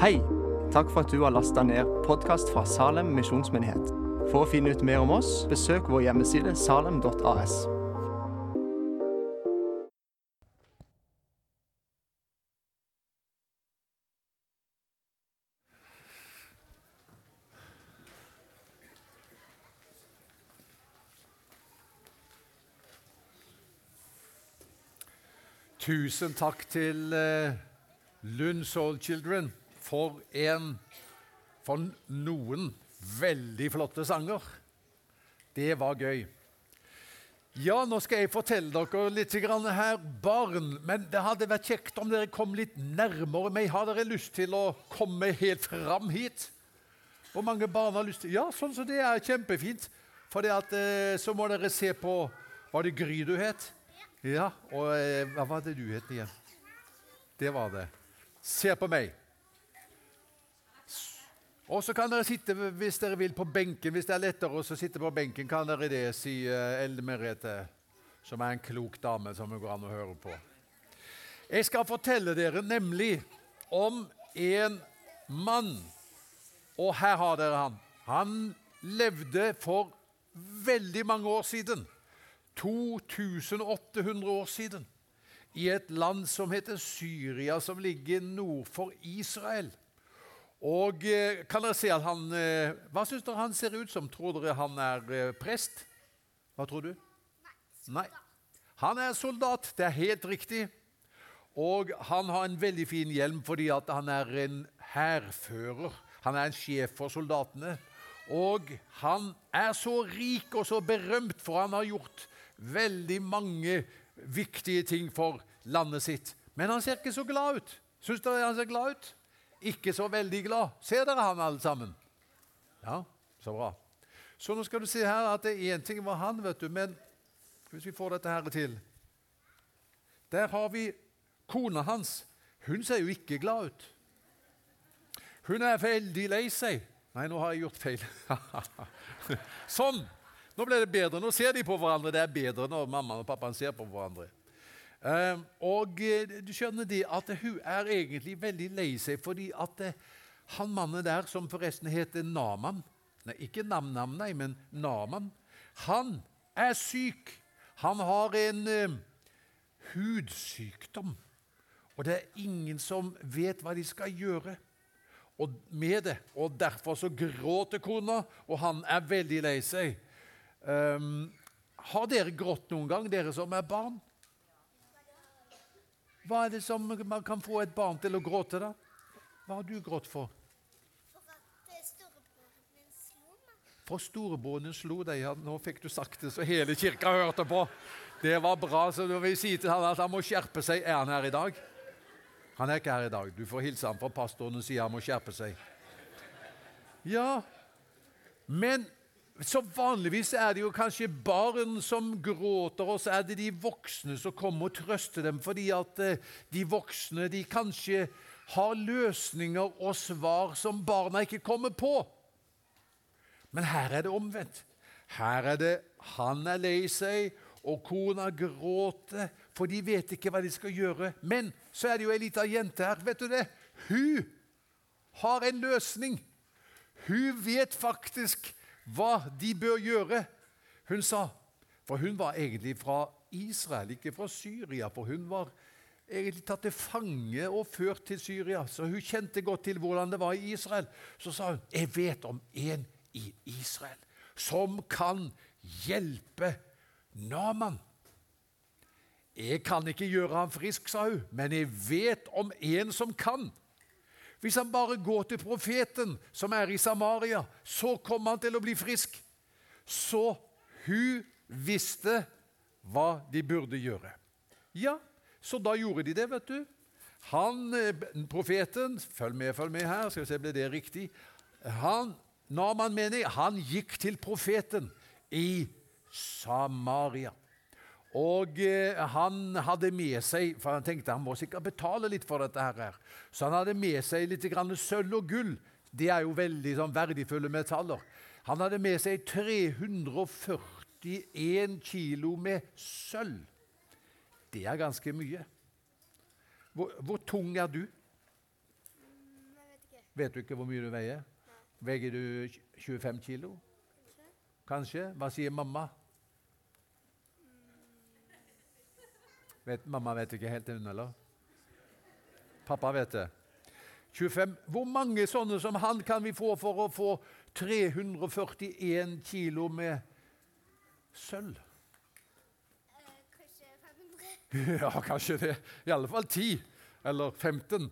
Hei! Takk for at du har lasta ned podkast fra Salem misjonsmyndighet. For å finne ut mer om oss, besøk vår hjemmeside salem.as. Tusen takk til eh, Lund Soul Children for en for noen veldig flotte sanger. Det var gøy. Ja, nå skal jeg fortelle dere litt her, barn. Men det hadde vært kjekt om dere kom litt nærmere meg. Har dere lyst til å komme helt fram hit? Hvor mange barn har lyst til Ja, sånn som det er kjempefint. For at, eh, så må dere se på Var det Gry du het? Ja, og eh, hva var det du het igjen? Det var det. Se på meg. Og så kan dere sitte hvis dere vil på benken. Hvis det er lettere å sitte på benken, kan dere det, sier Elde Merete, som er en klok dame som det går an å høre på. Jeg skal fortelle dere nemlig om en mann. Og her har dere han. Han levde for veldig mange år siden. 2800 år siden. I et land som heter Syria, som ligger nord for Israel. Og eh, kan dere se at han eh, Hva syns dere han ser ut som? Tror dere han er eh, prest? Hva tror du? Nei. Han er soldat. Det er helt riktig. Og han har en veldig fin hjelm fordi han er en hærfører. Han er en sjef for soldatene. Og han er så rik og så berømt, for han har gjort veldig mange viktige ting for landet sitt. Men han ser ikke så glad ut. Syns dere han ser glad ut? Ikke så veldig glad. Ser dere han alle sammen? Ja, så bra. Så nå skal du se her at én ting var han, vet du, men hvis vi får dette her til Der har vi kona hans. Hun ser jo ikke glad ut. Hun er veldig lei seg. Nei, nå har jeg gjort feil. sånn! Nå ble det bedre. Nå ser de på hverandre. Det er bedre når mammaen og pappaen ser på hverandre. Uh, og uh, du skjønner det at hun er egentlig veldig lei seg fordi at uh, han mannen der, som forresten heter Naman nei, Ikke Nam-Nam, nei, men Naman. Han er syk. Han har en hudsykdom. Og det er ingen som vet hva de skal gjøre og med det. Og derfor så gråter kona, og han er veldig lei seg. Um, har dere grått noen gang, dere som er barn? Hva er det som man kan få et barn til å gråte, da? Hva har du grått for? For storebroren din slo deg. Ja, nå fikk du sagt det så hele kirka hørte på. Det var bra, så du vil si til han at han må skjerpe seg. Er han her i dag? Han er ikke her i dag. Du får hilse ham fra pastoren og si han må skjerpe seg. Ja, men så vanligvis er det jo kanskje barn som gråter, og så er det de voksne som kommer og trøster dem, fordi at eh, de voksne de kanskje har løsninger og svar som barna ikke kommer på. Men her er det omvendt. Her er det han er lei seg, og kona gråter, for de vet ikke hva de skal gjøre. Men så er det jo ei lita jente her. Vet du det? Hun har en løsning. Hun vet faktisk hva de bør gjøre. Hun sa For hun var egentlig fra Israel, ikke fra Syria. For hun var egentlig tatt til fange og ført til Syria, så hun kjente godt til hvordan det var i Israel. Så sa hun, 'Jeg vet om en i Israel som kan hjelpe Naman.' 'Jeg kan ikke gjøre ham frisk', sa hun, 'men jeg vet om en som kan.' Hvis han bare går til profeten som er i Samaria, så kommer han til å bli frisk. Så hun visste hva de burde gjøre. Ja, så da gjorde de det, vet du. Han, eh, profeten Følg med, følg med her, skal vi se, ble det riktig? Han, Naman mener han gikk til profeten i Samaria. Og eh, han hadde med seg for han tenkte han må sikkert betale litt for dette. her. Så han hadde med seg litt grann sølv og gull. Det er jo veldig sånn, verdifulle metaller. Han hadde med seg 341 kilo med sølv. Det er ganske mye. Hvor, hvor tung er du? Jeg Vet ikke. Vet du ikke hvor mye du veier? Veier du 25 kilo? Kanskje. Kanskje? Hva sier mamma? Vet, mamma vet ikke helt ennå, eller? Pappa vet det. 25. Hvor mange sånne som han kan vi få for å få 341 kilo med sølv? Kanskje 500. Ja, kanskje det. I alle fall 10 eller 15.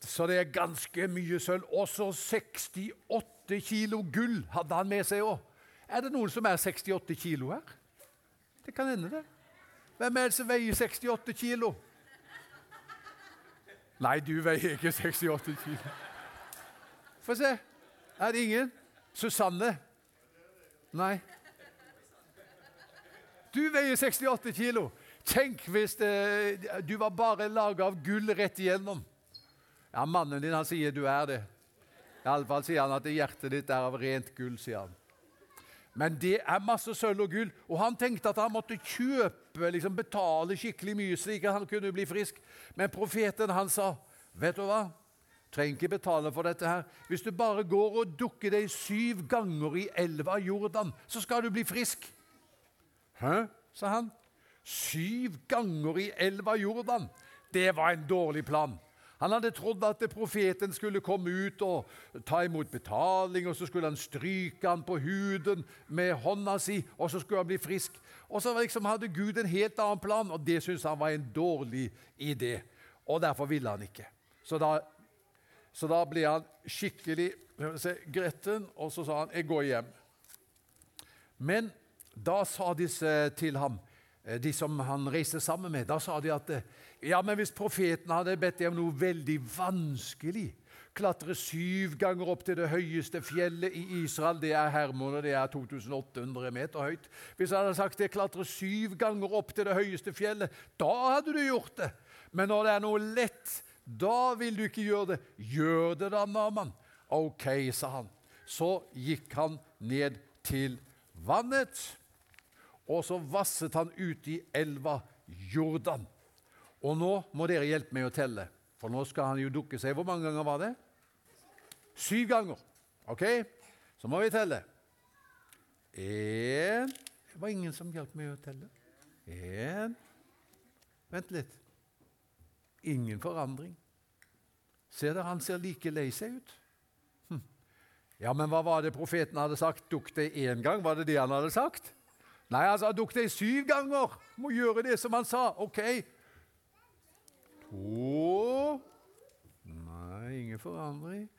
Så det er ganske mye sølv. Også 68 kilo gull hadde han med seg òg. Er det noen som er 68 kilo her? Det kan hende, det. Hvem er det som veier 68 kilo? Nei, du veier ikke 68 kilo. Få se. Er det ingen? Susanne? Nei. Du veier 68 kilo. Tenk hvis det, du var bare laga av gull rett igjennom. Ja, Mannen din han sier du er det. Iallfall sier han at hjertet ditt er av rent gull. sier han. Men det er masse sølv og gull, og han tenkte at han måtte kjøpe, liksom betale skikkelig mye slik at han kunne bli frisk. Men profeten han sa, 'Vet du hva? Trenger ikke betale for dette her. Hvis du bare går og dukker deg syv ganger i elva Jordan, så skal du bli frisk.' 'Hæ?' sa han. Syv ganger i elva Jordan. Det var en dårlig plan. Han hadde trodd at profeten skulle komme ut og ta imot betaling, og så skulle han stryke han på huden med hånda si, og så skulle han bli frisk. Og så liksom hadde Gud en helt annen plan, og det syntes han var en dårlig idé. Og derfor ville han ikke. Så da, så da ble han skikkelig se, gretten, og så sa han 'jeg går hjem'. Men da sa disse til ham, de som han reiste sammen med, da sa de at eh, ja, men hvis profeten hadde bedt deg om noe veldig vanskelig Klatre syv ganger opp til det høyeste fjellet i Israel. Det er Hermon, og det er 2800 meter høyt. Hvis han hadde sagt det, klatre syv ganger opp til det høyeste fjellet, da hadde du gjort det. Men når det er noe lett, da vil du ikke gjøre det. Gjør det da, Naman. Ok, sa han. Så gikk han ned til vannet, og så vasset han ut i elva Jordan. Og nå må dere hjelpe meg å telle, for nå skal han jo dukke seg. Hvor mange ganger var det? Syv ganger. Ok? Så må vi telle. Én Det var ingen som hjalp meg å telle. Én Vent litt. Ingen forandring. Ser dere, han ser like lei seg ut. Hm. Ja, men hva var det profeten hadde sagt? Dukk deg én gang? Var det det han hadde sagt? Nei, han dukket deg syv ganger. Må gjøre det som han sa. Ok, To Nei, ingen forandring.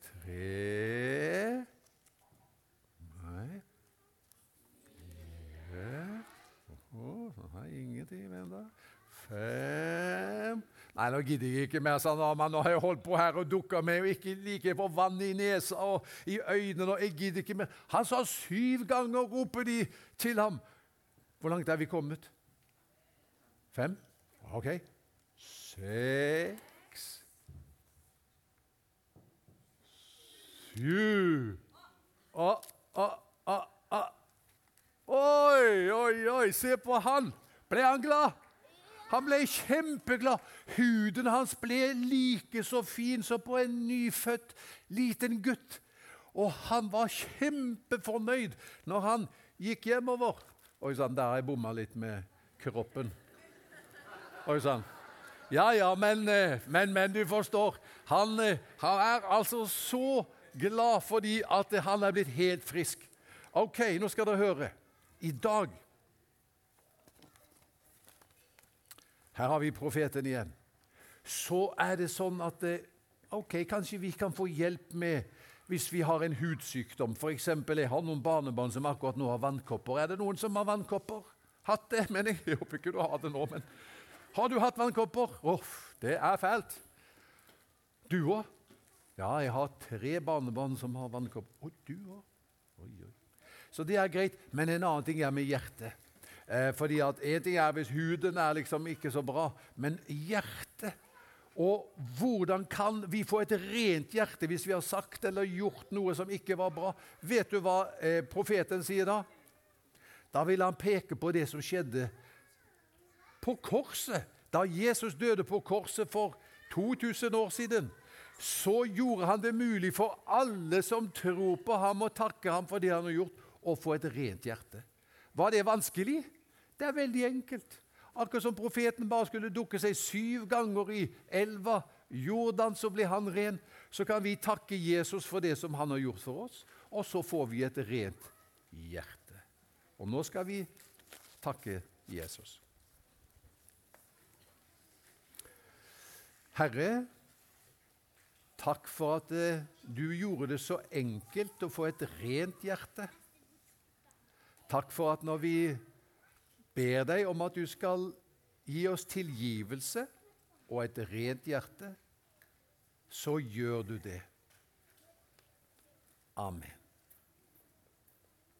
Tre Nei. Fire oh, Nei, ingenting ennå. Fem Nei, nå gidder jeg ikke mer, sa Naman. Nå har jeg holdt på her og dukka med, og ikke like på vann i nesa og i øynene. og jeg gidder ikke mer. Han sa syv ganger, roper de til ham. Hvor langt er vi kommet? Fem? Ok seks Sju ah, ah, ah, ah. Oi, oi, oi, se på han! Ble han glad? Han ble kjempeglad. Huden hans ble like så fin som på en nyfødt liten gutt. Og han var kjempefornøyd når han gikk hjemover. Oi sann, der har jeg bomma litt med kroppen. Oi sann. Ja, ja, men, eh, men, men du forstår. Han, eh, han, er altså så glad fordi at han er blitt helt frisk. Ok, nå skal dere høre. I dag Her har vi profeten igjen. Så er det sånn at eh, ok, kanskje vi kan få hjelp med hvis vi har en hudsykdom. F.eks. jeg har noen barnebarn som akkurat nå har vannkopper. Er det noen som har vannkopper? Hatt det? Men jeg håper ikke du har det nå. men... Har du hatt vannkopper? Uff, det er fælt. Du òg? Ja, jeg har tre barnebarn som har vannkopper. Og du òg? Så det er greit. Men en annen ting er med hjertet. Eh, fordi at En ting er hvis huden er liksom ikke så bra, men hjertet Og hvordan kan vi få et rent hjerte hvis vi har sagt eller gjort noe som ikke var bra? Vet du hva eh, profeten sier da? Da vil han peke på det som skjedde på korset, da Jesus døde på korset for 2000 år siden, så gjorde han det mulig for alle som tror på ham og takker ham for det han har gjort, å få et rent hjerte. Var det vanskelig? Det er veldig enkelt. Akkurat som profeten bare skulle dukke seg syv ganger i elva Jordan, så blir han ren. Så kan vi takke Jesus for det som han har gjort for oss, og så får vi et rent hjerte. Og nå skal vi takke Jesus. Herre, takk for at eh, du gjorde det så enkelt å få et rent hjerte. Takk for at når vi ber deg om at du skal gi oss tilgivelse og et rent hjerte, så gjør du det. Amen.